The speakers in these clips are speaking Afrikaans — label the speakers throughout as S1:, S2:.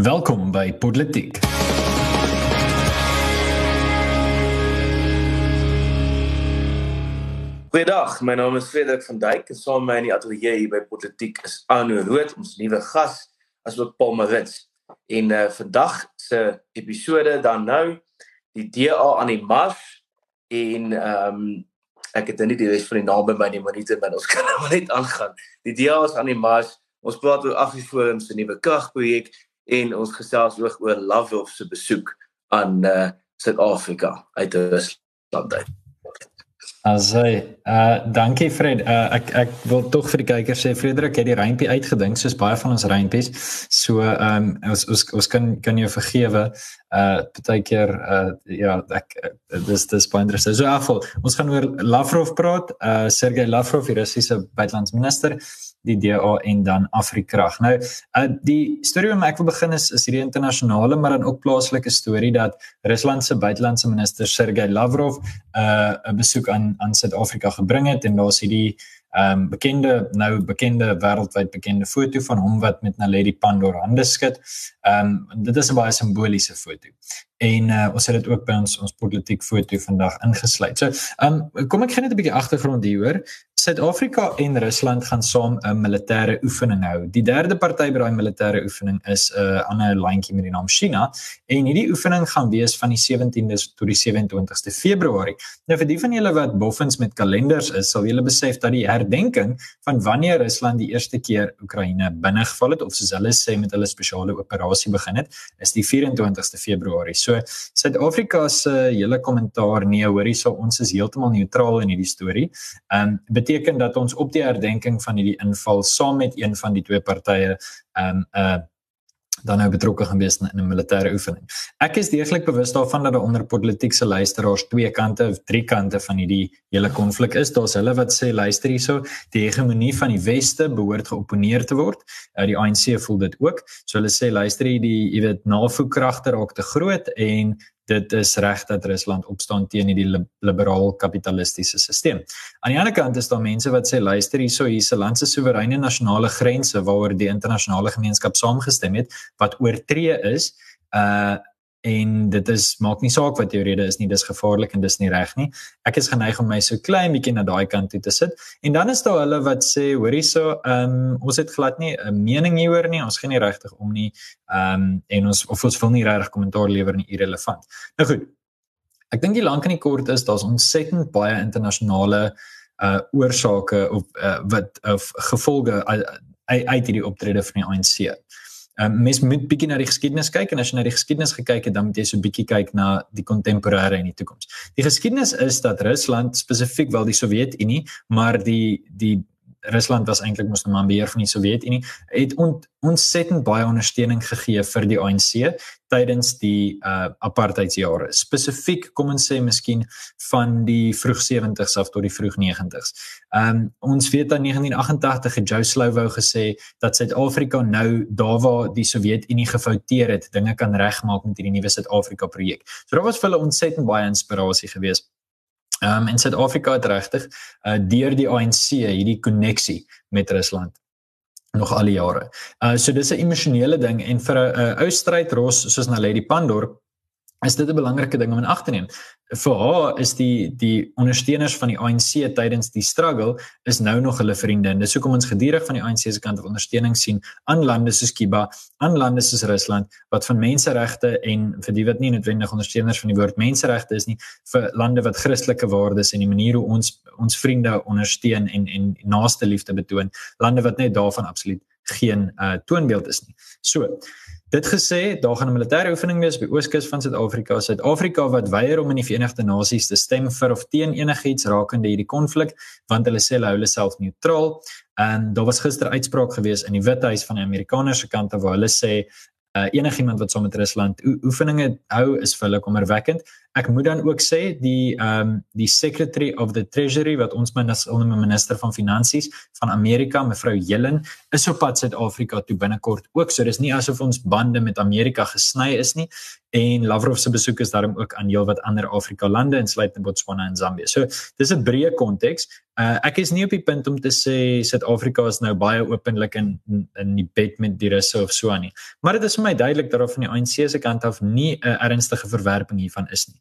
S1: Welkom by Politiek.
S2: Goeiedag, my naam is Frederik van Dyk en saam met my in die ateljee hier by Politiek is Arno Rood, ons nuwe gas, asook Paul Marits. En uh, vandag se episode dan nou die DA aan die mars en ehm um, ek het nou nie die res van die naam by my nie, maar net maar ons kan nou net aangaan. Die DA is aan die mars. Ons praat oor Afriforum se nuwe kragprojek en ons gesels ook oor Lovehof se besoek aan uh Suid-Afrika uit Rusland.
S1: Asai, uh dankie Fred. Uh ek ek wil tog vir die kykers sê Frederik het die rympie uitgedink soos baie van ons rympies. So ehm um, ons ons ons kan kan jou vergewe. Uh partykeer uh ja, ek dis dis baie interessant. So afval, ons gaan oor Lavrov praat. Uh Sergey Lavrov, die Russiese buitelandsminister die DA en dan Afrikrag. Nou, uh die storie waarmee ek wil begin is is hierdie internasionale maar dan ook plaaslike storie dat Rusland se buitelandse minister Sergey Lavrov uh 'n besoek aan aan Suid-Afrika gebring het en daar's hierdie ehm um, bekende nou bekende wêreldwyd bekende foto van hom wat met Naledi Pandor hande skud. Ehm um, dit is 'n baie simboliese foto. En uh, ons het dit ook by ons ons politiek foto vandag ingesluit. So, ehm um, kom ek gee net 'n bietjie agtergrond hier hoor. Suid-Afrika en Rusland gaan saam 'n militêre oefening hou. Die derde party by daai militêre oefening is 'n uh, ander landjie met die naam China en hierdie oefening gaan wees van die 17de tot die 27ste Februarie. Nou vir die van julle wat boffens met kalenders is, sal julle besef dat die herdenking van wanneer Rusland die eerste keer Oekraïne binnegeval het of soos hulle sê met hulle spesiale operasie begin het, is die 24ste Februarie. So Suid-Afrika se uh, hele kommentaar nee, hoorie, so ons is heeltemal neutraal in hierdie storie. Ehm um, beteken dat ons op die herdenking van hierdie inval saam met een van die twee partye um uh dan nou betrokke gaan wees in 'n militêre oefening. Ek is deeglik bewus daarvan dat daar onder politieke luisteraars twee kante of drie kante van hierdie hele konflik is. Daar's hulle wat sê luister hierso, die hegemonie van die weste behoort geoponeer te word. Uh, die ANC voel dit ook. So hulle sê luister hier die jy weet navoekragte raak te groot en dit is reg dat Rusland opstaan teen die liberaal kapitalistiese stelsel. Aan die ander kant is daar mense wat sê luister hierso hierse land se soewereine nasionale grense waaroor die internasionale gemeenskap saamgestem het wat oortree is, uh en dit is maak nie saak wat jou rede is nie dis gevaarlik en dis nie reg nie. Ek is geneig om my so klein bietjie na daai kant toe te sit. En dan is daar hulle wat sê hoorie so ehm um, ons het glad nie 'n mening hieroor nie. Ons gaan nie regtig om nie ehm um, en ons of ons wil nie regtig kommentaar lewer nie irrelevant. Nou goed. Ek dink die lank en die kort is daar's ontsettend baie internasionale uh oorsake of uh, wat of gevolge uit uit hierdie optrede van die ANC Um, mens moet bietjie na die geskiedenis kyk en as jy na die geskiedenis gekyk het dan moet jy so bietjie kyk na die kontemporêre en die toekoms. Die geskiedenis is dat Rusland spesifiek wel die Sowjetunie, maar die die Rusland was eintlik mos nou maar beheer van die Sowjetunie, het on, ontsettend baie ondersteuning gegee vir die ANC tydens die uh apartheidsjare. Spesifiek kom ons sê miskien van die vroeg 70s af tot die vroeg 90s. Um ons weet dat 1988 het Joe Slovo gesê dat Suid-Afrika nou daar waar die Sowjetunie gefouteer het, dinge kan regmaak met hierdie nuwe Suid-Afrika projek. So daar was vir hulle ontsettend baie inspirasie geweest Ehm um, in Suid-Afrika het regtig uh deur die ANC hierdie koneksie met Rusland nog al die jare. Uh so dis 'n emosionele ding en vir 'n uh, ou strydros soos Naledi Pandor is dit 'n belangrike ding om in ag te neem. Vir haar is die die ondersteuners van die ANC tydens die struggle is nou nog hulle vriende. En dis hoekom ons gedurig van die ANC se kant af ondersteuning sien aan lande soos Kuba, aan lande soos Rusland wat van menseregte en vir die wat nie noodwendig ondersteuners van die woord menseregte is nie, vir lande wat Christelike waardes en die manier hoe ons ons vriende ondersteun en en naaste liefde betoon, lande wat net daarvan absoluut geen uh, toonbeeld is nie. So, Dit gesê, daar gaan 'n militêre oefening wees by Ooskus van Suid-Afrika. Suid-Afrika wat weier om in die Verenigde Nasies te stem vir of teen enigiets rakende hierdie konflik, want hulle sê hulle hou hulle self neutraal. En daar was gister uitspraak gewees in die Withuis van die Amerikaners se kant waar hulle sê uh, enigiemand wat saam met Rusland oefeninge hou is vir hulle kommerwekkend. Ek moet dan ook sê die ehm um, die Secretary of the Treasury wat ons minister minister van finansies van Amerika mevrou Yellen is op pad Suid-Afrika toe binnekort ook. So dis nie asof ons bande met Amerika gesny is nie en Lavrov se besoek is daarom ook aan heelwat ander Afrika lande insluitend Botswana en Zambië. So dis 'n breë konteks. Uh, ek is nie op die punt om te sê Suid-Afrika is nou baie openlik in in die bed met die Russe of so aan nie. Maar dit is vir my duidelik dat daar van die ANC se kant af nie 'n ernstige verwerping hiervan is nie.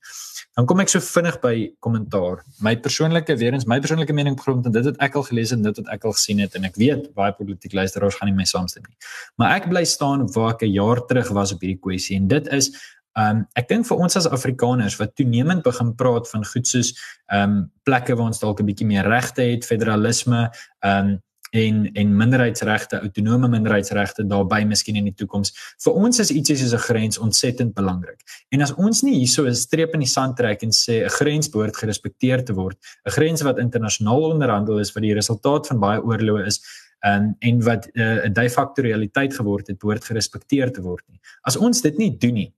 S1: Dan kom ek so vinnig by kommentaar. My persoonlike weer eens my persoonlike mening grond en dit het ek al gelees en dit het ek al gesien het en ek weet baie politieke luisteraars gaan nie my saamstem nie. Maar ek bly staan waar ek 'n jaar terug was op hierdie kwessie en dit is Um ek dink vir ons as Afrikaners wat toenemend begin praat van goed soos um plekke waar ons dalk 'n bietjie meer regte het, federalisme, um en en minderheidsregte, autonome minderheidsregte daarby miskien in die toekoms. Vir ons is ietsie soos 'n grens ontsettend belangrik. En as ons nie hierso 'n streep in die sand trek en sê 'n grens behoort gerespekteer te word, 'n grens wat internasionaal onderhandel is wat die resultaat van baie oorloë is, um, en wat uh, 'n uh, de facto realiteit geword het, behoort gerespekteer te word nie. As ons dit nie doen nie,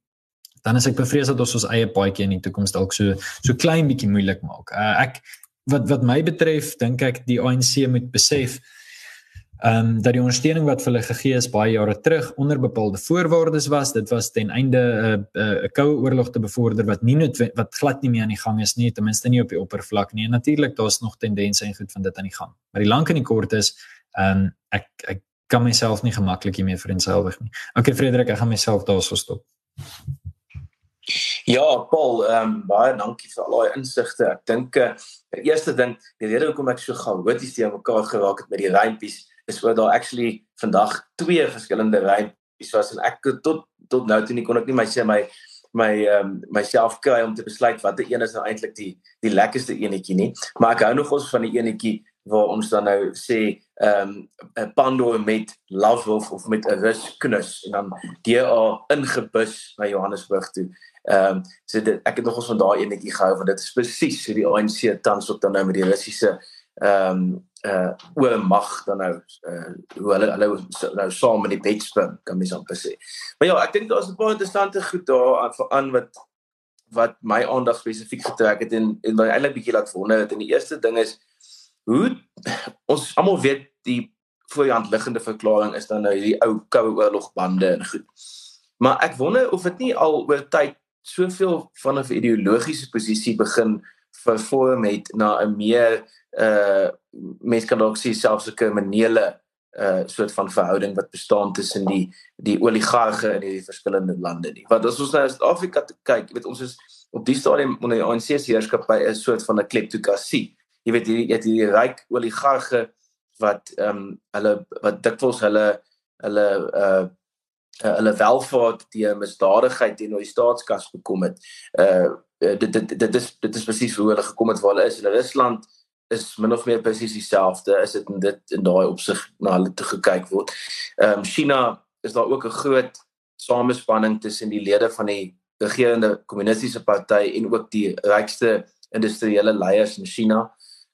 S1: dan is ek bevrees dat ons ons eie paadjie in die toekoms dalk so so klein bietjie moeilik maak. Uh, ek wat wat my betref, dink ek die ANC moet besef ehm um, dat die ondersteuning wat vir hulle gegee is baie jare terug onder bepaalde voorwaardes was. Dit was ten einde 'n uh, 'n uh, koue oorlog te bevorder wat nie net wat glad nie meer aan die gang is nie, ten minste nie op die oppervlak nie. En natuurlik daar's nog tendense en goed van dit aan die gang. Maar die lank en die kort is ehm um, ek ek kan myself nie gemaklik hiermee verenselwig nie. Okay Frederik, ek gaan myself daarso stop.
S2: Ja, Paul, ehm um, baie dankie vir al daai insigte. Ek dink uh, die eerste ding, die rede hoekom ek so chaoties te mekaar geraak het met die rympies is oor daar actually vandag twee verskillende rympies was en ek tot tot nou toe nie kon ek nie my sê my my ehm um, myself kry om te besluit watter een is nou eintlik die die lekkerste enetjie nie. Maar ek hou nog ons van die enetjie waar ons dan nou sê ehm um, 'n pandor met love wolf of met 'n rus knus en dan DA ingebus na Johannesburg toe. Ehm um, so dit ek het nogals van daai enetjie gehou want dit is presies so die ANC tans ook dan nou met die Russiese ehm um, uh oor mag dan nou uh hoe hulle hulle nou saam met die bedspin kan mens amper sê. Maar ja, ek dink daar's 'n paar interessante goed daar aan aan wat wat my aandag spesifiek getrek het en en wat eintlik bietjie laat wonder het. En die eerste ding is hoe ons almal weet die voor die hand liggende verklaring is dan nou hierdie ou koue oorlogbande en goed. Maar ek wonder of dit nie al oor tyd soveel van 'n ideologiese posisie begin vervorm het na 'n meer uh mens kan dalk sê selfs 'n kriminele uh soort van verhouding wat bestaan tussen die die oligarge in hierdie verskillende lande nie. Want as ons nou na Suid-Afrika kyk, weet ons is op die stadium onder die ANC se heerskappy 'n soort van 'n kleptokrasie jy weet jy het hierdie ryk oligarge wat ehm um, hulle wat dikwels hulle hulle uh hulle welvaart die misdadigheid teenoor die staatskas bekom het. Uh dit dit dit is dit is presies hoe hulle gekom het waar hulle is. Hulle Rusland is min of meer presies dieselfde. Is dit in dit in daai opsig na hulle toe gekyk word. Ehm um, China is daar ook 'n groot samespanning tussen die lede van die regerende kommunistiese party en ook die rykste industriële leiers in China.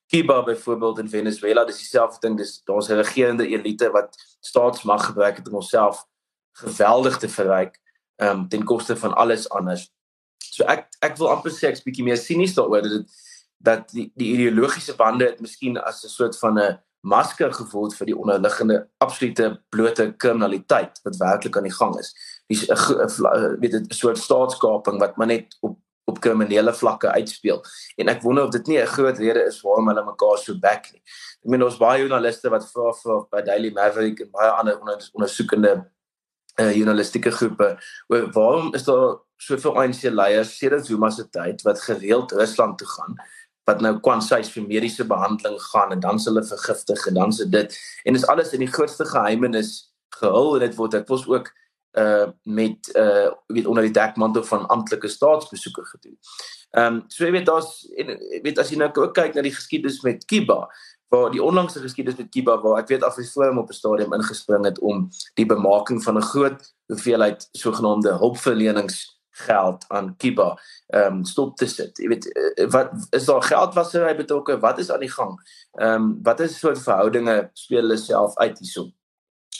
S2: Cuba byvoorbeeld in Venezuela, dis dieselfde ding, dis daar's 'n regerende elite wat staatsmag gebruik het om homself geweldig te verryk um ten koste van alles anders. So ek ek wil amper sê ek's bietjie meer sinies daaroor dat dit dat die die ideologiese bande het miskien as 'n soort van 'n masker gevoel vir die onderliggende absolute blote kriminaliteit wat werklik aan die gang is. Dis 'n weet 'n soort staatskaping wat maar net op op kriminele vlakke uitspeel. En ek wonder of dit nie 'n groot rede is waarom hulle mekaar so back nie. Ek meen ons baie joernaliste wat vra vir by Daily Maverick en baie ander ondersoekende uh, journalistieke groepe oor waarom is daar soveel ANC leiers sedert Zuma se tyd wat gereeld Rusland toe gaan wat nou kwansies vir mediese behandeling gaan en dan hulle vergiftig en dan se dit en is alles in die grootste geheimenis gehul en dit word ek was ook uh met uh weet onder die dekmantel van amptelike staatsbesoeke gedoen. Ehm um, so jy weet daar's weet as jy nou ook kyk na die geskiedenis met Kiba waar die onlangse geskiedenis met Kiba waar ek weet Afriforum op 'n stadium ingespring het om die bemaking van 'n groot hoeveelheid sogenaamde hulpverlenings aan Kiba ehm um, stop te sit. Jy weet uh, wat is daar geld wat sy betrokke? Wat is aan die gang? Ehm um, wat is soort verhoudinge speel hulle self uit hierso?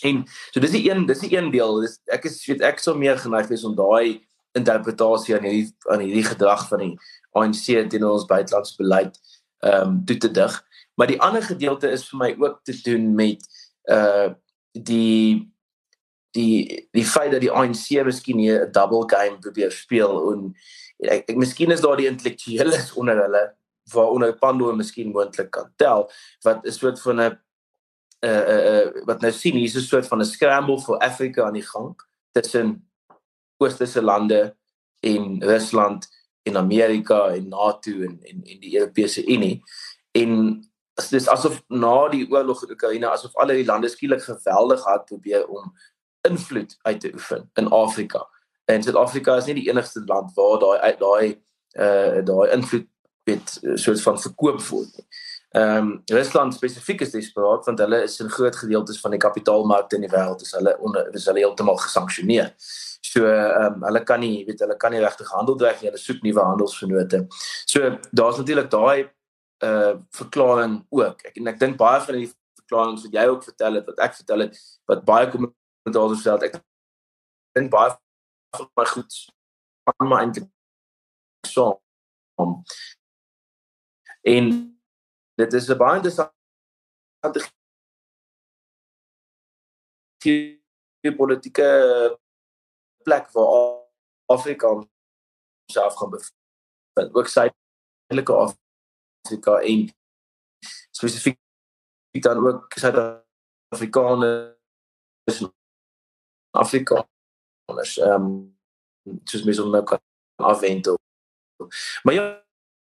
S2: En so dis die een dis die een deel. Dis ek is weet ek sou meer geneig wees om daai interpretasie aan hierdie aan hierdie gedrag van die ANC teenoor ons buitelandse beleid ehm um, toe te dig. Maar die ander gedeelte is vir my ook te doen met uh die die die feit dat die ANC miskien 'n double game probeer speel en ek, ek miskien is daar die intellektueles onder hulle waaronder Pandora miskien moontlik kan tel wat 'n soort van 'n uh uh wat nou sien hier is 'n soort van 'n scramble vir Afrika aan die gang tussen oosterse lande en Rusland en Amerika en NATO en en en die Europese Unie en dis asof na die oorlog in Oekraïne asof al die lande skielik geweldig hard probeer om invloed uit te oefen in Afrika. En Suid-Afrika is nie die enigste land waar daai daai uh daai invloed met soos van verkoop word nie. Ehm um, Rusland spesifiek is desperaat want hulle is in groot gedeeltes van die kapitaalmarkte in die wêreld is hulle onder is hulle heeltemal gesanksioneer. So ehm um, hulle kan nie weet hulle kan nie regtig handel dryf nie. Hulle soek nuwe handelsvennote. So daar's natuurlik daai uh verklaring ook. Ek en ek dink baie van die verklaringe wat jy ook vertel het wat ek vertel het wat baie kommentators het. Ek dink baie van my goed aan my eintlik so en dit is 'n baie interessante politieke plek waar Afrika self gaan bevind. Ook suidelike Afrika en spesifiek dan ook Suid-Afrikaners Afrika. Ons ehm um, soos mens nou kan afwentel. Maar ja,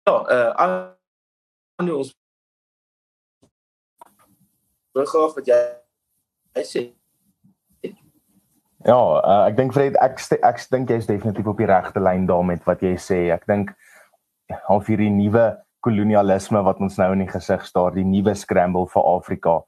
S2: ja, uh aan ons graag wat jy hy sê.
S3: Ja, uh, ek dink Fred ek ek dink jy's definitief op die regte lyn daarmee wat jy sê. Ek dink half hierdie nuwe kolonialisme wat ons nou in die gesig staar, die nuwe scramble vir Afrika.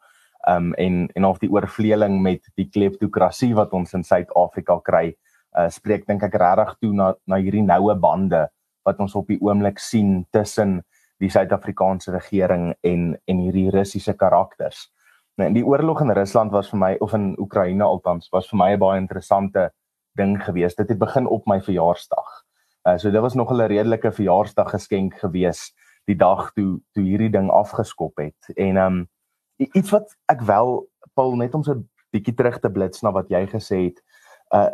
S3: Um en en of die oorvleeling met die kleptokrasie wat ons in Suid-Afrika kry, uh spreek dink ek regtig toe na na hierdie noue bande wat ons op die oomblik sien tussen die Suid-Afrikaanse regering en en hierdie Russiese karakters. Nee, die oorlog in Rusland was vir my of in Oekraïne althans was vir my 'n baie interessante ding geweest. Dit het begin op my verjaarsdag. Uh, so dit was nog 'n redelike verjaarsdag geskenk geweest die dag toe toe hierdie ding afgeskop het. En um iets wat ek wel Paul net om so 'n bietjie terug te blits na wat jy gesê het. Uh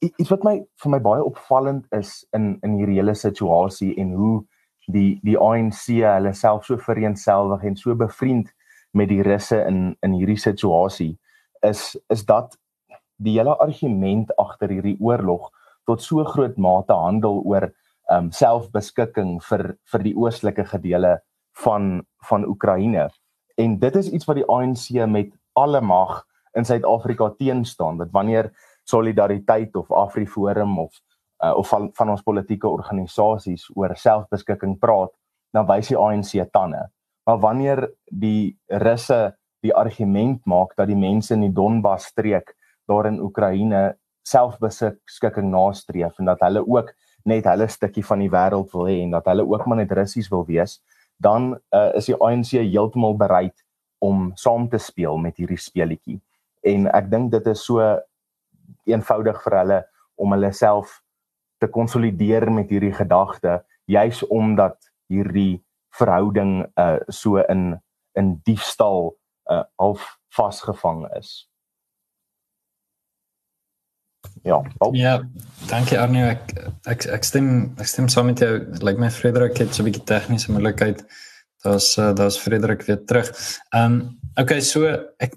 S3: iets wat my vir my baie opvallend is in in hierdie hele situasie en hoe die die ANC hulle self so vereenselwig en so bevriend met die russe in in hierdie situasie is is dat die hele argument agter hierdie oorlog tot so groot mate handel oor um selfbeskikking vir vir die oostelike gedele van van Oekraïne. En dit is iets wat die ANC met alle mag in Suid-Afrika teenstaan dat wanneer solidariteit of Afriforum of uh, of van van ons politieke organisasies oor selfbeskikking praat dan wys die ANC tande Maar wanneer die Russe die argument maak dat die mense in die Donbas streek daar in Oekraïne selfbeskikking nastreef en dat hulle ook net hulle stukkie van die wêreld wil hê en dat hulle ook maar net Russies wil wees, dan uh, is die ANC heeltemal bereid om saam te speel met hierdie speletjie. En ek dink dit is so eenvoudig vir hulle om hulle self te konsolideer met hierdie gedagte juis omdat hierdie verhouding uh so in in diefstal uh half vasgevang is. Ja,
S1: op. Ja, dankie Arnie. Ek ek ek stem ek stem saam met jou. Lyk like my Frederik het so 'n bietjie tegniese moontlikheid. Daar's uh, daar's Frederik weer terug. Ehm um, okay, so ek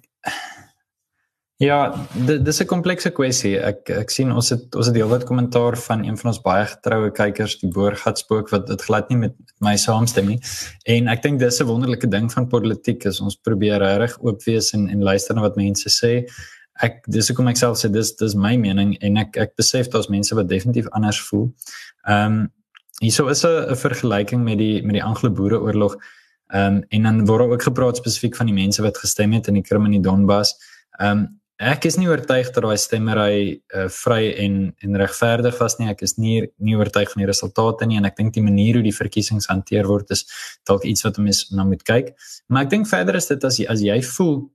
S1: Ja, dis 'n komplekse kwessie. Ek ek sien ons het ons het heelwat kommentaar van een van ons baie getroue kykers, die Boergatspook wat dit glad nie met my saamstem nie. En ek dink dis 'n wonderlike ding van politiek is ons probeer reg oop wees en en luister na wat mense sê. Ek dis hoekom ek self sê dis dis my mening en ek ek besef daar's mense wat definitief anders voel. Ehm um, hierso is 'n vergelyking met die met die Anglo-Boereoorlog. Ehm um, en dan word ook gepraat spesifiek van die mense wat gestem het in die Krim en die Donbas. Ehm um, ek is nie oortuig dat daai stemmery uh, vry en en regverdig was nie. Ek is nie nie oortuig van die resultate nie en ek dink die manier hoe die verkiesings hanteer word is dalk iets wat mense na moet kyk. Maar ek dink verder is dit as jy as jy voel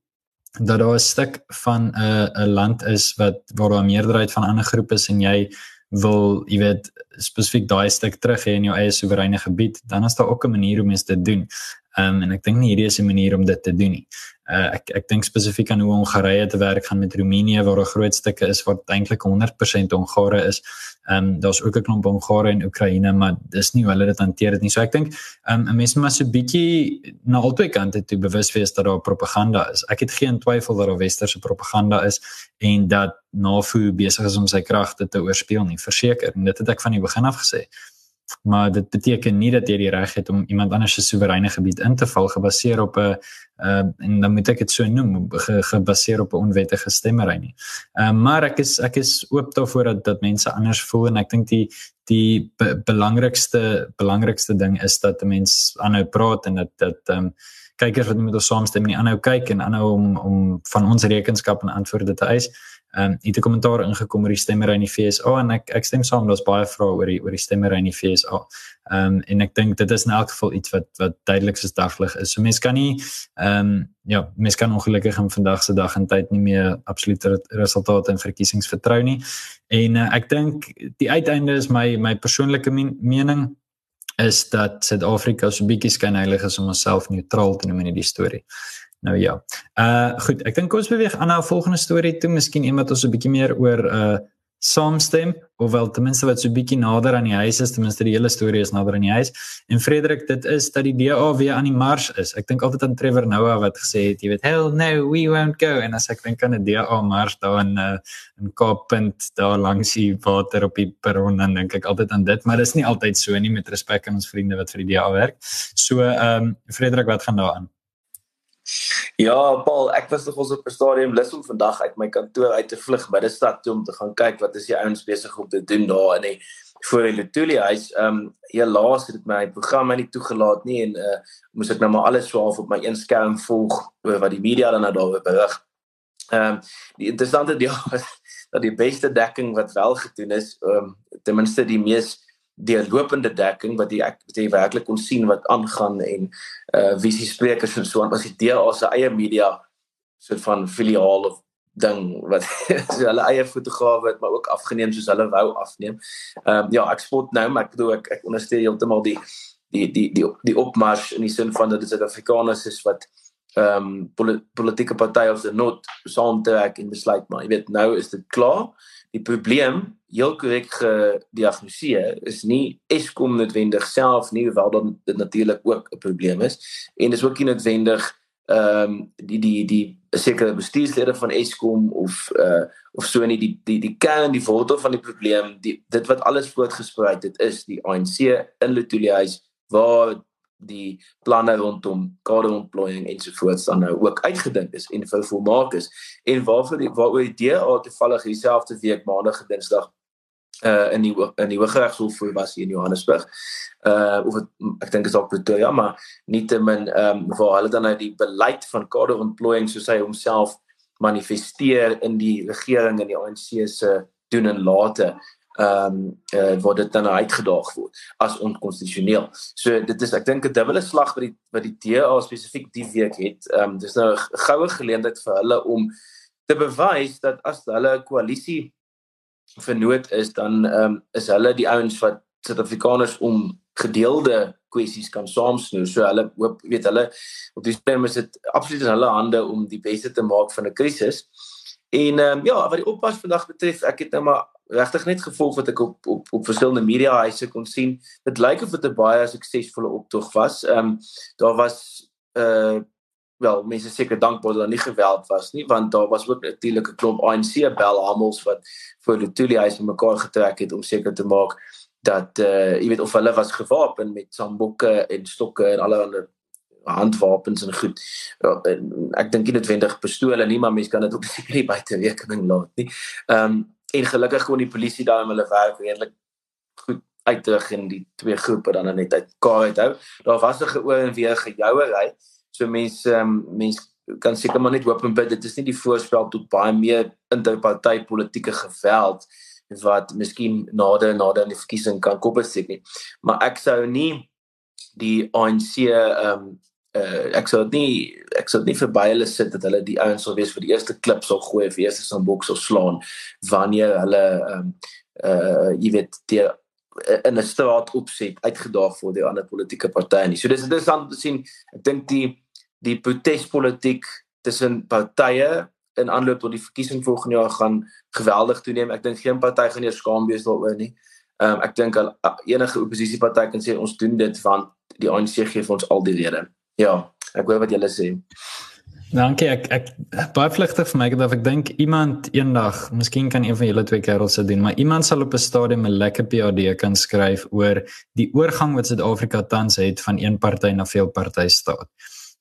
S1: dat daar 'n stuk van 'n uh, 'n land is wat waar daar 'n meerderheid van ander groepe is en jy wil jy weet spesifiek daai stuk terug hê in jou eie soewereine gebied dan is daar ook 'n manier hoe mense dit doen. Ehm um, en ek dink nie hierdie is 'n manier om dit te doen nie. Uh, ek ek dink spesifiek aan hoe Hongarye te werk gaan met Roemenië waar 'n groot stukke is wat eintlik 100% Hongare is. Ehm um, daar's ook 'n klomp Hongare in Oekraïne, maar dis nie hoe hulle dit hanteer dit nie. So ek dink ehm um, mense moet so 'n bietjie na albei kante toe bewus wees dat daar propaganda is. Ek het geen twyfel dat daar westerse propaganda is en dat NAVO besig is om sy kragte te oorspeel nie, verseker. En dit het ek van die begin af gesê maar dit beteken nie dat jy die reg het om iemand anders se soewereine gebied in te val gebaseer op 'n uh, en dan moet ek dit so noem ge, gebaseer op 'n onwettige stemmery nie. Ehm uh, maar ek is ek is oop daarvoor dat dat mense anders voel en ek dink die die be, belangrikste belangrikste ding is dat 'n mens aanhou praat en dat dat ehm um, kykers wat met ons saamstem nie aanhou kyk en aanhou om om van ons rekenskap en antwoorde te eis. Ehm um, het 'n kommentaar ingekom oor die stemmery in die FSA en ek ek stem saam daar's baie vrae oor die oor die stemmery in die FSA. Ehm um, en ek dink dit is in elk geval iets wat wat duidelik soos daglig is. So mense kan nie ehm um, ja, mense kan ongelukkig in vandag se dag en tyd nie meer absolute resultate in verkiesings vertrou nie. En uh, ek dink die uiteinde is my my persoonlike mening is dat Suid-Afrika so bietjie skyn heilig is om homself neutraal te noem in die storie. Nou ja. Uh goed, ek dink ons beweeg aan na 'n volgende storie toe, miskien iemand ons 'n bietjie meer oor uh saamstem of wel ten minste wat so bietjie nader aan die huis is, ten minste die hele storie is nader aan die huis. En Frederik, dit is dat die DA weer aan die mars is. Ek dink altyd aan Trevor Noah wat gesê het, jy weet, hell no, we won't go en as ek dink aan 'n DA mars daar in uh in Kaappunt daar langs die water op die perron dan dink ek altyd aan dit, maar dit is nie altyd so nie met respek aan ons vriende wat vir die DA werk. So ehm um, Frederik, wat gaan daar aan?
S2: Ja, Paul, ek was nog ons op 'n stadium lus om vandag uit my kantoor uit te vlug by die stad toe om te gaan kyk wat is die ouens besig om te doen daar in die voor die Letoile huis. Ehm um, helaas het dit my program my nie toegelaat nie en uh moes ek nou maar alles swaaf op my een skerm volg oor wat die media dan nou daaroor berig. Ehm um, die interessante deel was dat die beste dekking wat wel gedoen is, ehm um, ten minste die mees die lopende dekking wat jy ek jy werklik kon sien wat aangaan en uh wie se sprekers en so aan was die DA se eie media soort van filiaal of ding wat so hulle eie fotograwe het maar ook afgeneem soos hulle wou afneem. Ehm um, ja, ek spot nou maar ek bedoel ek ek ondersteun heeltemal die die die die die opmars in die sin van dat dit Suid-Afrikaners is wat ehm um, politieke partye of the not saamtrek en besluit maar jy weet nou is dit klaar die probleem heel korrek gediagnoseer is nie Eskom noodwendig self nie hoewel dit natuurlik ook 'n probleem is. En dis ook nie noodwendig ehm um, die die die sekere bestuurslede van Eskom of uh of so nie. Die die die kern die wortel van die probleem die dit wat alles voortgespruit het is die ANC in Letoile huis waar die planne rondom kaderontplooiing ensovoorts dan nou ook uitgedink is en vir volmaak is en waarvoor die waaroor die DA toevallig dieselfde week maandag dinsdag uh in die in die Hooggeregshof voor was hier in Johannesburg. Uh of het, ek dink is ook Pretoria maar nietemin ehm um, waar hulle dan nou die beleid van kaderontplooiing soos hy homself manifesteer in die regering en die ANC se doen en late ehm um, uh, word dit dan uitgedaag word as onkonstitusioneel. So dit is ek dink 'n dubbele slag wat die wat die DA spesifiek die week het. Ehm um, dis nou 'n goue geleentheid vir hulle om te bewys dat as hulle 'n koalisie vernoot is dan ehm um, is hulle die ouens wat Suid-Afrikaners om gedeelde kwessies kan saamsnoer. So hulle hoop weet hulle op die stem is dit absoluut in hulle hande om die beste te maak van 'n krisis. En ehm um, ja, wat die oppas vandag betref, ek het nou maar regtig net gevolg wat ek op op op verskillende media huise kon sien. Dit lyk of dit 'n baie suksesvolle optog was. Ehm um, daar was uh wel mense seker dankbaar dat daar nie geweld was nie want daar was ook natuurlik 'n klomp ANC belhamels wat voor die Tuli huis mekaar getrek het om seker te maak dat uh jy weet of hulle was gewapen met sambokke en stokke en allerlei handwapens en goed. Ja, ek dink nie noodwendig pistole nie, maar mense kan dit ook seker nie buite rekening laat nie. Ehm um, en gelukkig kon die polisie daar hulle werk redelik goed uitdruk en die twee groepe dan net uit kaar uithou. Daar was 'n geoor en weer gejouery. So mense um, mense kan seker maar net hoop en bid dit is nie die voorspel tot baie meer interparty politieke geweld wat miskien nader en nader aan die verkiesing kan kopbesteek nie. Maar ek sou nie die ANC ehm um, uh, ek sou nie ek sou nie verby hulle sit dat hulle die ouens sal wees vir die eerste klip sal gooi of eerste sal boks of slaan wanneer hulle ehm um, uh jy weet die in 'n straat opset uitgedaag word deur ander politieke partye nie. So dis interessant te sien. Ek dink die die protespolitiek tussen partye in aanloop tot die verkiesing volgende jaar gaan geweldig toeneem. Ek dink geen party gaan eers skaam wees daaroor nie. Ehm um, ek dink enige oppositiepartyt kan sê ons doen dit want die ANC gee vir ons al die rede. Ja, ek hoor wat julle sê.
S1: Dankie. Ek ek baie vlugtig vir my dat ek dink iemand eendag, miskien kan een van julle twee kerels dit doen, maar iemand sal op 'n stadium 'n lekker PhD kan skryf oor die oorgang wat Suid-Afrika tans het van een party na veel party staat.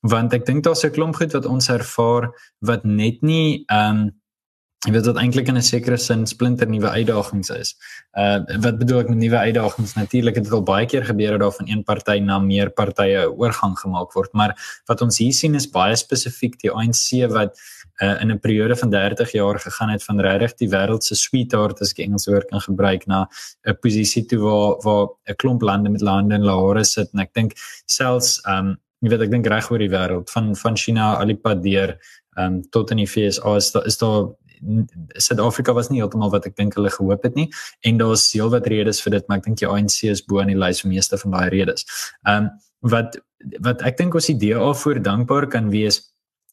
S1: Want ek dink daar's 'n klomp goed wat ons ervaar wat net nie ehm um, Jy weet dat eintlik in 'n sekere sin splinter nuwe uitdagings is. Uh wat bedoel ek met nuwe uitdagings? Natuurlik het dit al baie keer gebeur dat daar van een party na meer partye oorgang gemaak word, maar wat ons hier sien is baie spesifiek die ANC wat uh in 'n periode van 30 jaar gegaan het van regtig die wêreld se sweetheart as ek Engels woord kan gebruik na 'n posisie toe waar waar 'n klomp lande met lande in lahore sit en ek dink selfs um jy weet ek dink reg oor die wêreld van van China alipad deur um tot in die FSA is daar is daar Suid-Afrika was nie heeltemal wat ek dink hulle gehoop het nie en daar's heelwat redes vir dit maar ek dink die ANC is bo aan die lys van meeste van daai redes. Ehm um, wat wat ek dink ons idee al voor dankbaar kan wees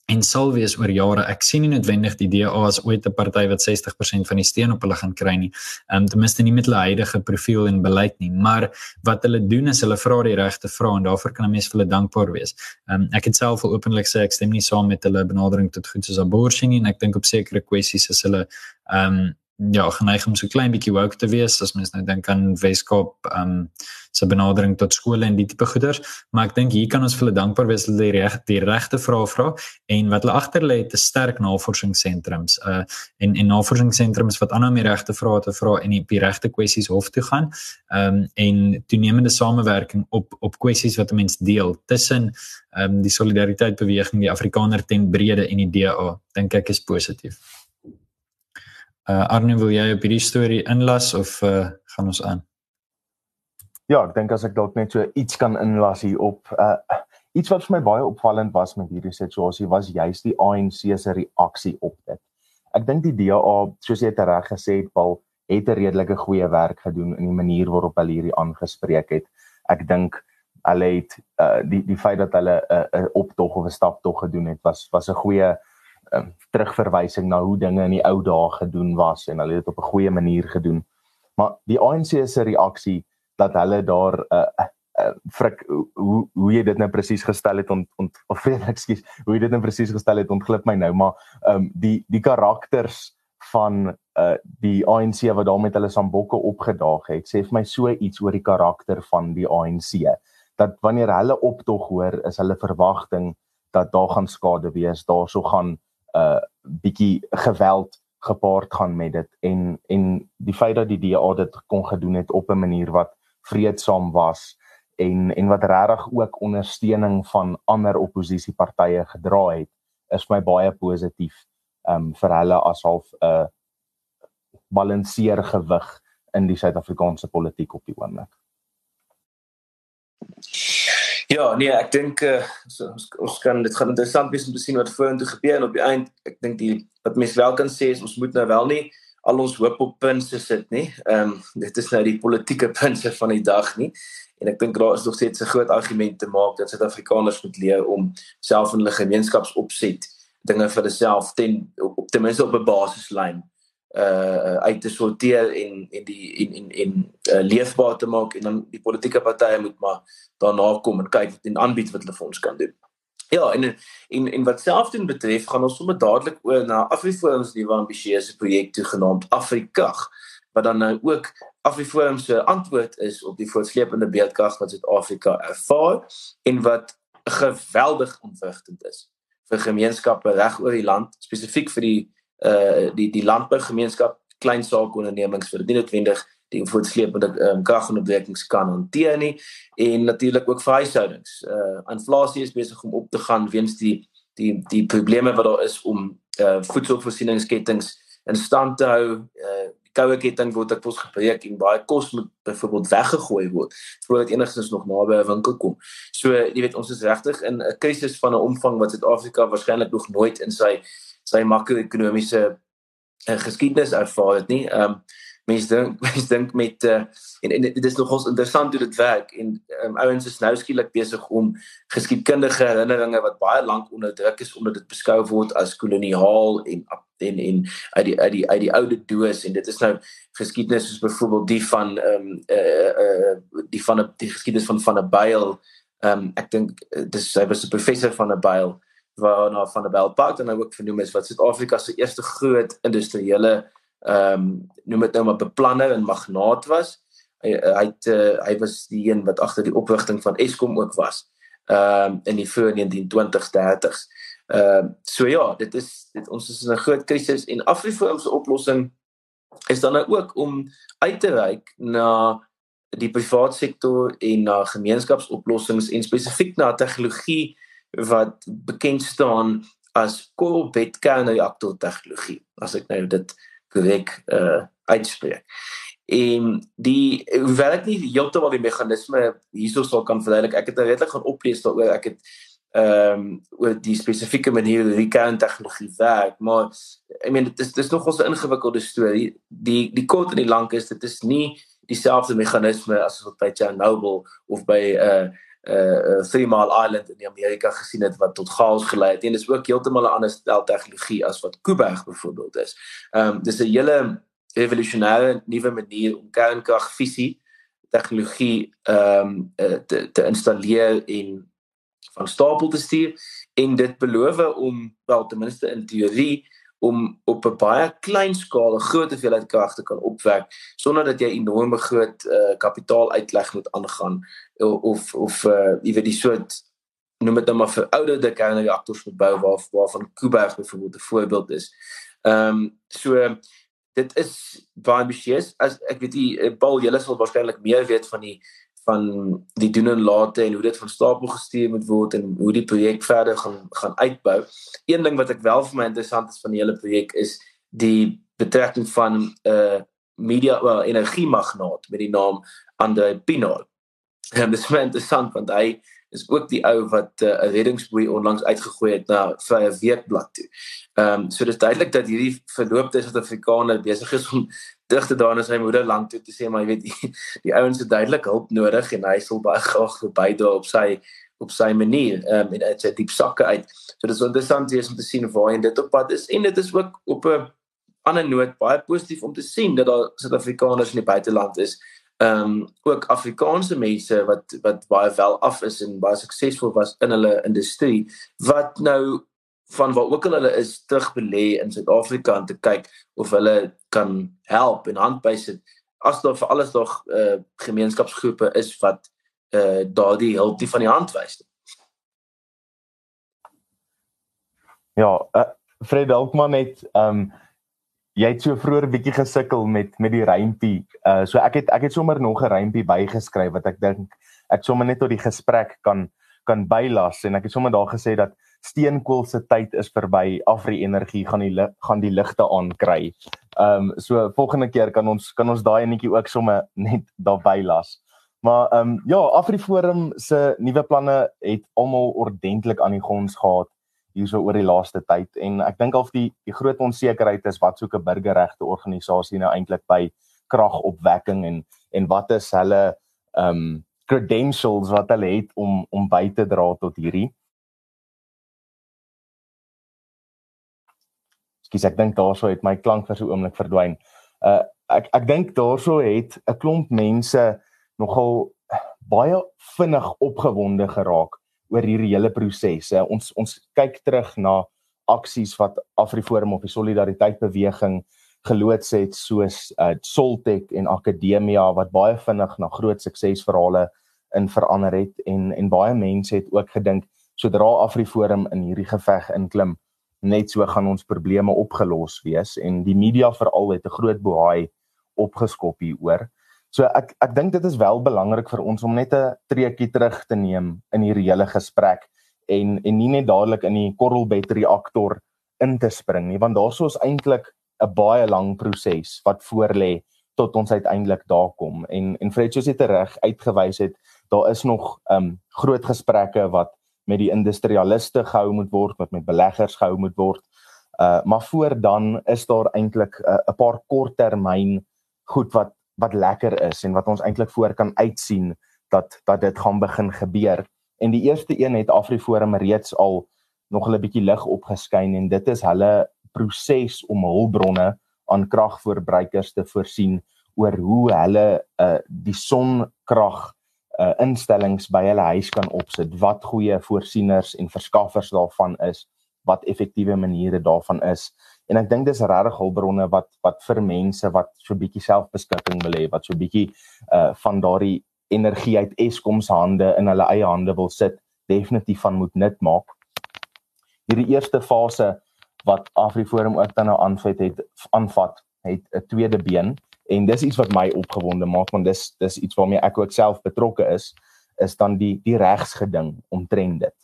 S1: en sal wees oor jare. Ek sien nie noodwendig die DA as ooit 'n party wat 60% van die steun op hulle gaan kry nie. Ehm um, ten minste nie met hulle huidige profiel en beleid nie, maar wat hulle doen is hulle vra die regte vrae en daarvoor kan 'n mens vir hulle dankbaar wees. Ehm um, ek het self al openlik sê ek stem nie saam met hulle benadering tot goed soos abortus nie en ek dink op sekere kwessies is hulle ehm um, ja, geneig om so klein bietjie woke te wees as mens nou dink aan Weskaap ehm um, se benadering tot skole en die tipe goeders, maar ek dink hier kan ons vir hulle dankbaar wees hulle die reg die regte vrae vra en wat hulle agter lê te sterk navorsingssentrums uh en en navorsingssentrums wat ander meer regte vrae te vra en die regte kwessies hof toe gaan. Ehm um, en toenemende samewerking op op kwessies wat 'n mens deel tussen ehm um, die solidariteit beweging die Afrikaner ten brede en die DA dink ek is positief. Uh Arne, wil jy op hierdie storie inlas of uh gaan ons aan?
S3: Ja, ek dink as ek dalk net so iets kan inlas hier op uh iets wat vir my baie opvallend was met hierdie situasie was juist die ANC se reaksie op dit. Ek dink die DA, soos jy reg gesê het, Paul, het 'n redelike goeie werk gedoen in die manier waarop hulle hierdie aangespreek het. Ek dink hulle het uh die die feit dat hulle 'n uh, optog of 'n staptog gedoen het was was 'n goeie uh, terugverwysing na hoe dinge in die ou dae gedoen was en hulle het dit op 'n goeie manier gedoen. Maar die ANC se reaksie dat hulle daar 'n uh, uh, frik hoe hoe jy dit nou presies gestel het ont, ont of ekskuus hoe jy dit nou presies gestel het ontglip my nou maar ehm um, die die karakters van uh die ANC wat daar met hulle sambokke opgedaag het sê vir my so iets oor die karakter van die ANC dat wanneer hulle optog hoor is hulle verwagting dat daar gaan skade wees daarso gaan uh, bietjie geweld gepaard gaan met dit en en die feit dat die DA dit kon gedoen het op 'n manier wat vreedsaam was en en wat regtig ook ondersteuning van ander oppositiepartye gedra het is my baie positief um vir hulle as half 'n uh, balanseer gewig in die Suid-Afrikaanse politiek op die oomblik.
S2: Ja, nee, ek dink uh, so, ons ons kan dit gaan interessant wees om te sien wat vorentoe gebeur en op die eind ek dink die wat mense wel kan sê is ons moet nou wel nie al ons hoop op punte sit nie. Ehm um, dit is nou die politieke punte van die dag nie. En ek dink daar is nog steeds 'n groot argument te maak dat Suid-Afrikaners moet leer om self in hulle gemeenskapsopset dinge vir hulself ten op, op ten minste op 'n basislyn uh uit te sorteer en en die en en en uh, leefbaar te maak en dan die politieke partye moet maar daarna kom en kyk en aanbied wat hulle vir ons kan doen. Ja, en en en wat selfdoen betref, gaan ons sommer dadelik oor na Afriforum se nuwe ambisieuse projek genaamd Afrikag, wat dan nou ook Afriforum se antwoord is op die voortsleepende beeldkrag wat Suid-Afrika ervaar en wat geweldig ontwrigtend is vir gemeenskappe reg oor die land, spesifiek vir die uh die die landbougemeenskap, klein saakondernemings vir nie noodwendig die voortsleepende um, kragonderbrekings kan hanteer nie en natuurlik ook vir huishoudings. Uh inflasie is besig om op te gaan weens die die die probleme wat daar is om uh voedselvoorsieningskettinge in stand te hou. Uh koue ketting word ek pos gebreek en baie kos moet byvoorbeeld weggegooi word voordat enigstens nog naby 'n winkel kom. So jy weet ons is regtig in 'n krisis van 'n omvang wat Suid-Afrika waarskynlik nog nooit in sy sy makro-ekonomiese uh, geskiedenis ervaar het nie. Um mense dink mense dink met uh, en, en dit is nogals interessant hoe dit werk en um, ouens is nou skielik besig om geskiedkundige herinneringe wat baie lank onderdruk is omdat dit beskou word as koloniaal en en en uit die uit die uit die oude doos en dit is nou geskiedenis soos byvoorbeeld die van ehm um, uh, uh, die van die geskiedenis van van 'n byl ehm um, ek dink dis hy was 'n professor van 'n byl waarna van 'n byl park dan ook vernoem is wat Suid-Afrika se eerste groot industriële ehm um, noem dit nou maar beplanner en magnaat was. Hy hy het uh, hy was die een wat agter die oprigting van Eskom ook was. Ehm um, in die vroeë 1920s 30s. Ehm uh, so ja, dit is dit ons is in 'n groot krisis en Afriforum se oplossing is dan nou ook om uit te reik na die private sektor en na gemeenskapsoplossings en spesifiek na tegnologie wat bekend staan as korrelbed kernreaktor tegnologie. As ek nou dit korrek uh uitspreek. En die hoewel ek nie heeltemal die meganisme hierso sal kan verduidelik, ek het redelik gaan oplees daaroor. Ek het ehm um, oor die spesifieke manier hoe die kerntegnologie werk, maar I mean dit is dis nog 'n ingewikkelde storie. Die die kort en die lank is dit is nie dieselfde meganisme as wat by Chernobyl of by 'n uh, uh Three Mile Island in Amerika gesien het wat tot chaos gelei het. En dis ook heeltemal 'n ander stel tegnologie as wat Kuiberg byvoorbeeld is. Ehm um, dis 'n hele revolusionêre nuwe manier om kernkragfisie tegnologie ehm um, te te installeer en van stapel te stuur en dit beloof om wel ten minste in teorie om op 'n baie klein skaal 'n groot hoeveelheid krag te kan opwek sonder dat jy enorme groot uh, kapitaal uitleg moet aangaan of of uh, jy weet die soort noem dit nou maar verouderde kernreaktors moet bou waar waarvan Kuiberg byvoorbeeld 'n voorbeeld is. Ehm um, so dit is baie ambisieus as ek weet jy eh, Paul jy sal waarskynlik meer weet van die van die doen en late en hoe dit van stapel gestuur moet word en hoe die projek verder gaan gaan uitbou. Een ding wat ek wel vir my interessant is van die hele projek is die betrekking van 'n uh, media well, energiemagnaat met die naam Andre Pinault. En dit is interessant want hy is ook die ou wat uh, 'n reddingsboei onlangs uitgegooi het na Vrye Weekblad toe. Ehm um, so dis duidelik dat hierdie verloopte Suid-Afrikaner besig is om terug te daan na sy moederland toe te sê maar jy weet die, die ouens het duidelik hulp nodig en hy sal baie graag bydra op sy op sy manier ehm um, en uit sy diep sakke uit. So dis interessant om te sien waar hy dit op pad is en dit is ook op 'n ander noot baie positief om te sien dat daar Suid-Afrikaners in die buiteland is ehm um, ook Afrikaanse mense wat wat baie wel af is en baie suksesvol was in hulle industrie wat nou van waar ook al hulle is terug belê in Suid-Afrika om te kyk of hulle kan help en handbys dit as daar vir alles nog eh uh, gemeenskapsgroepe is wat eh uh, daardie hulp die van die hand wys.
S3: Ja, uh, Fred Dalkman het ehm um, jy het so vroeër bietjie gesukkel met met die rympie. Uh so ek het ek het sommer nog 'n rympie bygeskryf wat ek dink ek sommer net tot die gesprek kan kan bylas en ek het sommer daar gesê dat steenkool se tyd is verby. Afri energie gaan die gaan die ligte aankry. Ehm um, so volgende keer kan ons kan ons daai netjie ook sommer net daar bylas. Maar ehm um, ja, Afriforum se nuwe planne het almal ordentlik aan die gons gehad hierso oor die laaste tyd en ek dink of die die groot onsekerheid is wat soek 'n burgerregte organisasie nou eintlik by kragopwekking en en wat is hulle um credentials wat hulle het om om by te dra tot hierdie Skus ek dink daarso het my klank vir so 'n oomblik verdwyn. Uh ek ek dink daarso het 'n klomp mense nogal baie vinnig opgewonde geraak oor hierdie hele proses. Ons ons kyk terug na aksies wat Afriforum of die Solidariteit beweging geloods het soos uh, Soltech en Akademia wat baie vinnig na groot suksesverhale in verander het en en baie mense het ook gedink sodra Afriforum in hierdie geveg inklim net so gaan ons probleme opgelos wees en die media veral het 'n groot bohaai opgeskop hieroor. So ek ek dink dit is wel belangrik vir ons om net 'n treukie terug te neem in hierdie hele gesprek en en nie net dadelik in die korrelbed reaktor in te spring nie want daarso is eintlik 'n baie lang proses wat voorlê tot ons uiteindelik daar kom. En en Fred soos dit reg uitgewys het daar is nog um groot gesprekke wat met die industrialiste gehou moet word wat met beleggers gehou moet word. Uh maar voor dan is daar eintlik 'n uh, paar korttermyn goed wat wat lekker is en wat ons eintlik voor kan uitsien dat dat dit gaan begin gebeur. En die eerste een het Afriforum reeds al nog 'n bietjie lig opgeskyn en dit is hulle proses om hulpbronne aan kragverbruikers te voorsien oor hoe hulle uh, die sonkrag uh, instellings by hulle huis kan opsit, wat goeie voorsieners en verskaffers daarvan is, wat effektiewe maniere daarvan is. En ek dink dis regtig hulpbronne wat wat vir mense wat so 'n bietjie selfbeskikking wil hê, wat so 'n bietjie uh van daardie energie uit Eskom se hande in hulle eie hande wil sit, definitief van moet nut maak. Hierdie eerste fase wat Afriforum ook dan nou aanvat het aanvat, het 'n tweede been en dis iets wat my opgewonde maak want dis dis iets waarmee ek ook self betrokke is is dan die die regsgeding omtrent dit.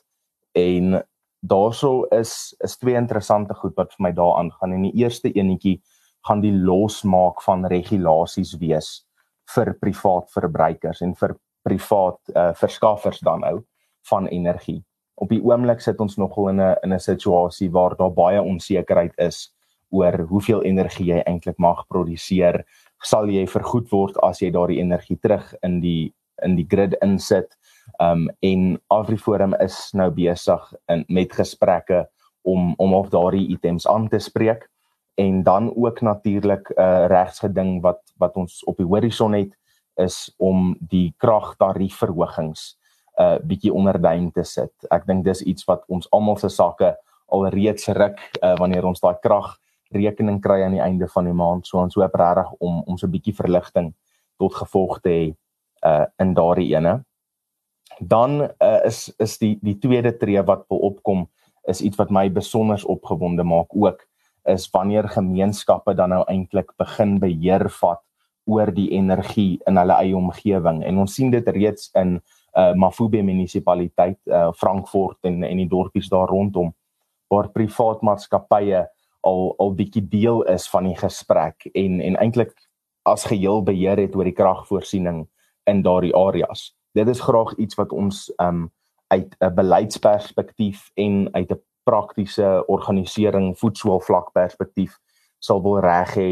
S3: En daarso is is twee interessante goed wat vir my daaraan gaan. En die eerste enetjie gaan die losmaak van regulasies wees vir privaat verbruikers en vir privaat uh, verskaffers dan nou van energie. Op die oomblik sit ons nogal in 'n in 'n situasie waar daar baie onsekerheid is oor hoeveel energie jy eintlik mag produseer. Sal jy vergoed word as jy daardie energie terug in die in die grid insit? Um en Afriforum is nou besig in met gesprekke om om op daardie items aan te spreek en dan ook natuurlik 'n uh, regsgeding wat wat ons op die horison het is om die kragtariefverhogings 'n uh, bietjie onder duim te sit. Ek dink dis iets wat ons almal se sakke alreeds ruk uh, wanneer ons daai kragrekening kry aan die einde van die maand. So ons hoop regtig om om so 'n bietjie verligting tot gevolg te hê uh in daardie ene. Dan uh, is is die die tweede tree wat opkom is iets wat my besonder opgewonde maak ook is wanneer gemeenskappe dan nou eintlik begin beheer vat oor die energie in hulle eie omgewing en ons sien dit reeds in uh Mafube munisipaliteit uh Frankfurt en en die dorpies daar rondom waar privaat maatskappye al al bietjie deel is van die gesprek en en eintlik as geheel beheer het oor die kragvoorsiening in daardie areas. Dit is graag iets wat ons um uit 'n beleidsperspektief en uit 'n praktiese organisering voetsoolvlak perspektief sal wil reg hê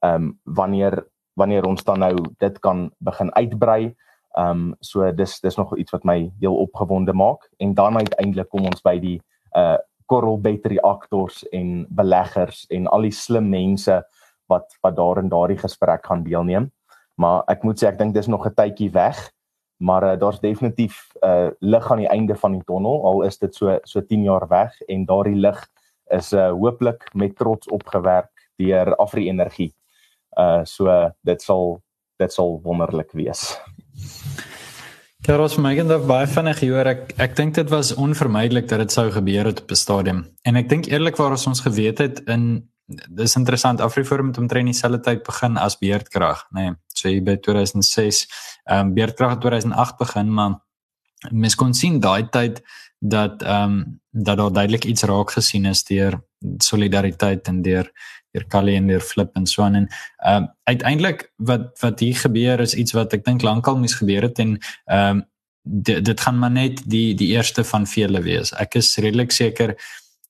S3: um, wanneer wanneer ons dan nou dit kan begin uitbrei. Um, so dis dis nog iets wat my heel opgewonde maak en dan uiteindelik kom ons by die uh Coral Battery aktors en beleggers en al die slim mense wat wat daar in daardie gesprek gaan deelneem. Maar ek moet sê ek dink dis nog 'n tydjie weg maar uh, daar's definitief 'n uh, lig aan die einde van die tonnel al is dit so so 10 jaar weg en daardie lig is uh, hooplik met trots opgewerk deur Afri Energie. Uh so dit sal dit sal wonderlik wees.
S1: Karos Megan het baie vinnig hoor ek ek dink dit was onvermydelik dat dit sou gebeur het op 'n stadium en ek dink eerlikwaar as ons geweet het in dis interessant. Afriforum het omtrent dieselfde tyd begin as beerdkrag nê. Nee, so jy by 2006 ehm um, beerdkrag het 2008 begin maar mens kon sien daai tyd dat ehm um, dat daar duidelik iets raak gesien is deur solidariteit en deur deur Kali en deur Flip en so aan. En ehm um, uiteindelik wat wat hier gebeur is iets wat ek dink lankal moes gebeur het en ehm um, dit gaan maar net die die eerste van vele wees. Ek is redelik seker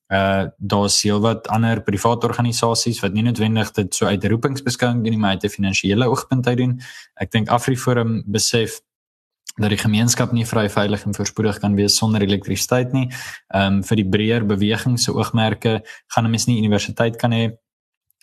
S1: uh daar's heelwat ander private organisasies wat nie noodwendig dit so uit roepingsbeskouing doen nie maar uit 'n finansiële oogpunt uit doen. Ek dink AfriForum besef dat die gemeenskap nie vry veilig en voorspoedig kan wees sonder elektrisiteit nie. Ehm um, vir die breër beweging se oogmerke gaan 'n mens nie universiteit kan hê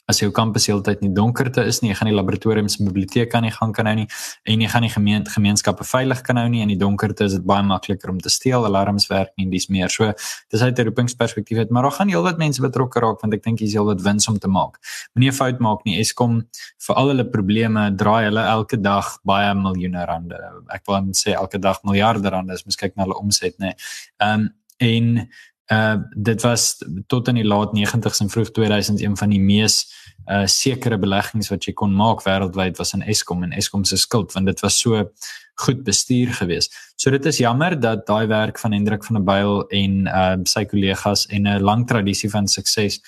S1: as jou kampus heeltyd nie donkerte is nie, jy gaan nie laboratoriums en biblioteke aan die gang kan hou nie en jy gaan nie gemeente gemeenskappe veilig kan hou nie in die donkerte is dit baie makliker om te steel, alarms werk nie en dis meer. So dis uit 'n roepingsperspektief het, maar daar gaan heelwat mense betrokke raak want ek dink dis heelwat wins om te maak. Moenie 'n fout maak nie. Eskom vir al hulle probleme draai hulle elke dag baie miljoene rande. Ek wil sê elke dag miljarde rande as mens kyk na hulle omset, nê. Ehm um, en uh dit was tot in die laat 90s en vroeg 2000 een van die mees uh sekere beleggings wat jy kon maak wêreldwyd was in Eskom en Eskom se skuld want dit was so goed bestuur gewees. So dit is jammer dat daai werk van Hendrik van der Byl en uh sy kollegas en 'n lang tradisie van sukses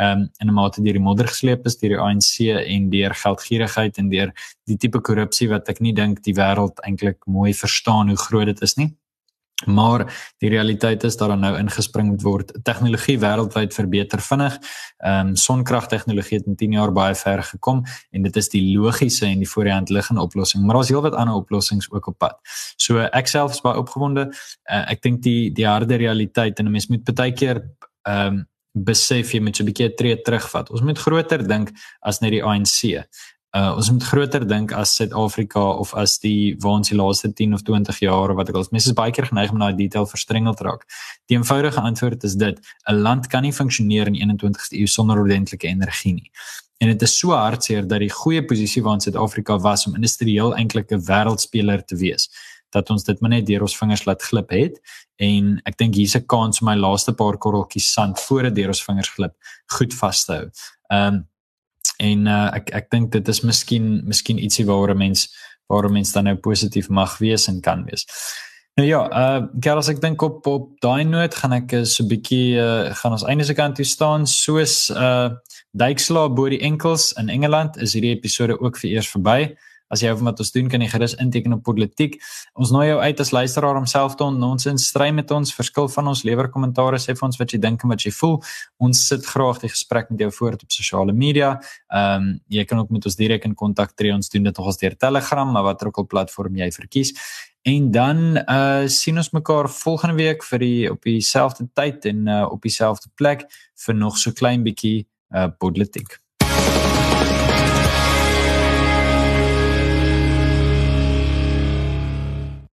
S1: um in 'n mate deur die modder gesleep is deur die ANC en deur geldgierigheid en deur die tipe korrupsie wat ek nie dink die wêreld eintlik mooi verstaan hoe groot dit is nie. Maar die realiteit is dat daar nou ingespring moet word. Tegnologie wêreldwyd verbeter vinnig. Ehm um, sonkragtegnologie het in 10 jaar baie ver gekom en dit is die logiese en die voorhand liggende oplossing, maar daar's heelwat ander oplossings ook op pad. So ek self is baie opgewonde. Uh, ek dink die die harde realiteit en 'n mens moet baie keer ehm um, besef jy moet so 'n bietjie tree terugvat. Ons moet groter dink as net die ANC. Uh ons moet groter dink as Suid-Afrika of as die waar ons die laaste 10 of 20 jaar wat ek al mense is baie keer geneig om die detail verstrengeld raak. Die eenvoudige antwoord is dit: 'n land kan nie funksioneer in 21ste eeu sonder ordentlike energie nie. En dit is so hartseer dat die goeie posisie waar Suid-Afrika was om industrieel eintlik 'n wêreldspeler te wees dat ons dit maar net deur ons vingers laat glip het en ek dink hier's 'n kans om my laaste paar korreltjies sand voor dit deur ons vingers glip goed vas te hou. Ehm um, en uh, ek ek dink dit is miskien miskien ietsie waaroor 'n mens waaroor mens dan nou positief mag wees en kan wees. Nou ja, uh Carlos ek dink op op daai noot gaan ek so 'n bietjie uh gaan ons einde se kant toe staan soos uh duikslaap bo die enkels in Engeland is hierdie episode ook vir eers verby. As jy wat ons doen kan jy gerus inteken op politiek. Ons nooi jou uit as luisteraar om self te ons in stry met ons, verskil van ons lewer kommentaare, sê vir ons wat jy dink en wat jy voel. Ons sit graag die gesprek met jou voort op sosiale media. Ehm um, jy kan ook met ons direk in kontak tree. Ons doen dit nogals deur Telegram, maar watter ook al platform jy verkies. En dan uh sien ons mekaar volgende week vir die op dieselfde tyd en uh op dieselfde plek vir nog so klein bietjie uh politiek.